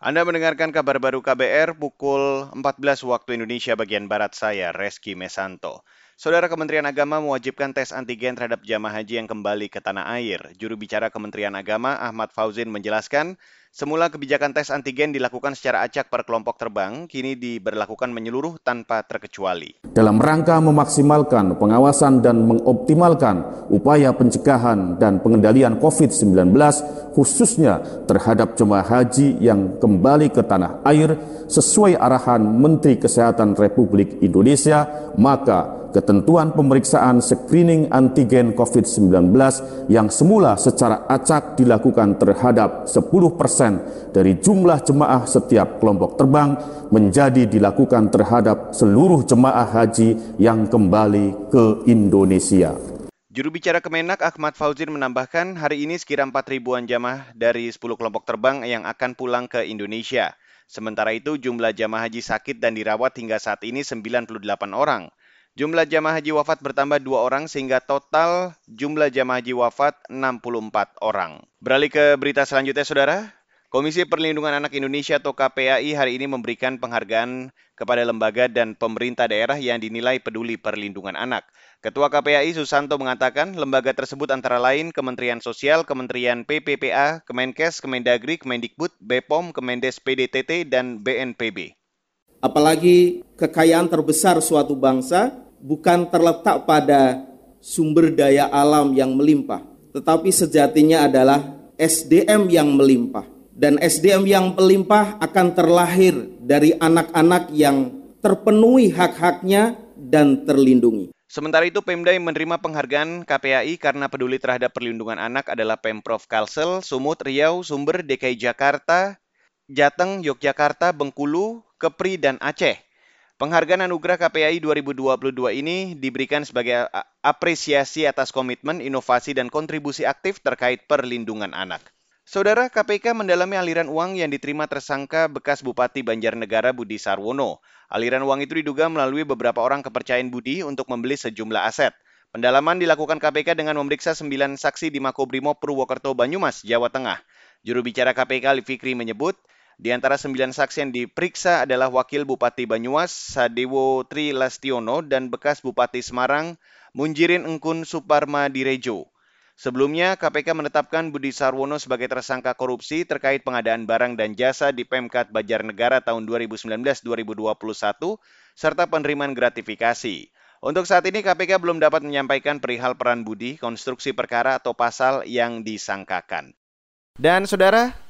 Anda mendengarkan kabar baru KBR pukul 14 waktu Indonesia bagian Barat saya, Reski Mesanto. Saudara Kementerian Agama mewajibkan tes antigen terhadap jamaah haji yang kembali ke tanah air. Juru bicara Kementerian Agama Ahmad Fauzin menjelaskan, Semula kebijakan tes antigen dilakukan secara acak per kelompok terbang, kini diberlakukan menyeluruh tanpa terkecuali. Dalam rangka memaksimalkan pengawasan dan mengoptimalkan upaya pencegahan dan pengendalian COVID-19, khususnya terhadap jemaah haji yang kembali ke tanah air sesuai arahan Menteri Kesehatan Republik Indonesia, maka ketentuan pemeriksaan screening antigen COVID-19 yang semula secara acak dilakukan terhadap 10 persen dari jumlah jemaah setiap kelompok terbang menjadi dilakukan terhadap seluruh jemaah haji yang kembali ke Indonesia. Juru bicara Kemenak Ahmad Fauzin menambahkan hari ini sekira 4 ribuan jamaah dari 10 kelompok terbang yang akan pulang ke Indonesia. Sementara itu jumlah jamaah haji sakit dan dirawat hingga saat ini 98 orang. Jumlah jamaah haji wafat bertambah dua orang sehingga total jumlah jamaah haji wafat 64 orang. Beralih ke berita selanjutnya, Saudara. Komisi Perlindungan Anak Indonesia atau KPAI hari ini memberikan penghargaan kepada lembaga dan pemerintah daerah yang dinilai peduli perlindungan anak. Ketua KPAI Susanto mengatakan lembaga tersebut antara lain Kementerian Sosial, Kementerian PPPA, Kemenkes, Kemendagri, Kemendikbud, BPOM, Kemendes PDTT, dan BNPB. Apalagi kekayaan terbesar suatu bangsa bukan terletak pada sumber daya alam yang melimpah, tetapi sejatinya adalah SDM yang melimpah. Dan SDM yang melimpah akan terlahir dari anak-anak yang terpenuhi hak-haknya dan terlindungi. Sementara itu, Pemda yang menerima penghargaan KPAI karena peduli terhadap perlindungan anak adalah Pemprov Kalsel, Sumut, Riau, Sumber, DKI Jakarta, Jateng, Yogyakarta, Bengkulu, Kepri, dan Aceh. Penghargaan anugerah KPAI 2022 ini diberikan sebagai apresiasi atas komitmen, inovasi, dan kontribusi aktif terkait perlindungan anak. Saudara KPK mendalami aliran uang yang diterima tersangka bekas Bupati Banjarnegara Budi Sarwono. Aliran uang itu diduga melalui beberapa orang kepercayaan Budi untuk membeli sejumlah aset. Pendalaman dilakukan KPK dengan memeriksa sembilan saksi di Makobrimob Purwokerto, Banyumas, Jawa Tengah. Juru bicara KPK Ali Fikri menyebut, di antara sembilan saksi yang diperiksa adalah Wakil Bupati Banyumas, Sadewo Tri Lastiono, dan bekas Bupati Semarang, Munjirin Engkun Suparma Direjo. Sebelumnya, KPK menetapkan Budi Sarwono sebagai tersangka korupsi terkait pengadaan barang dan jasa di Pemkat Banjarnegara tahun 2019-2021, serta penerimaan gratifikasi. Untuk saat ini KPK belum dapat menyampaikan perihal peran Budi, konstruksi perkara atau pasal yang disangkakan. Dan saudara,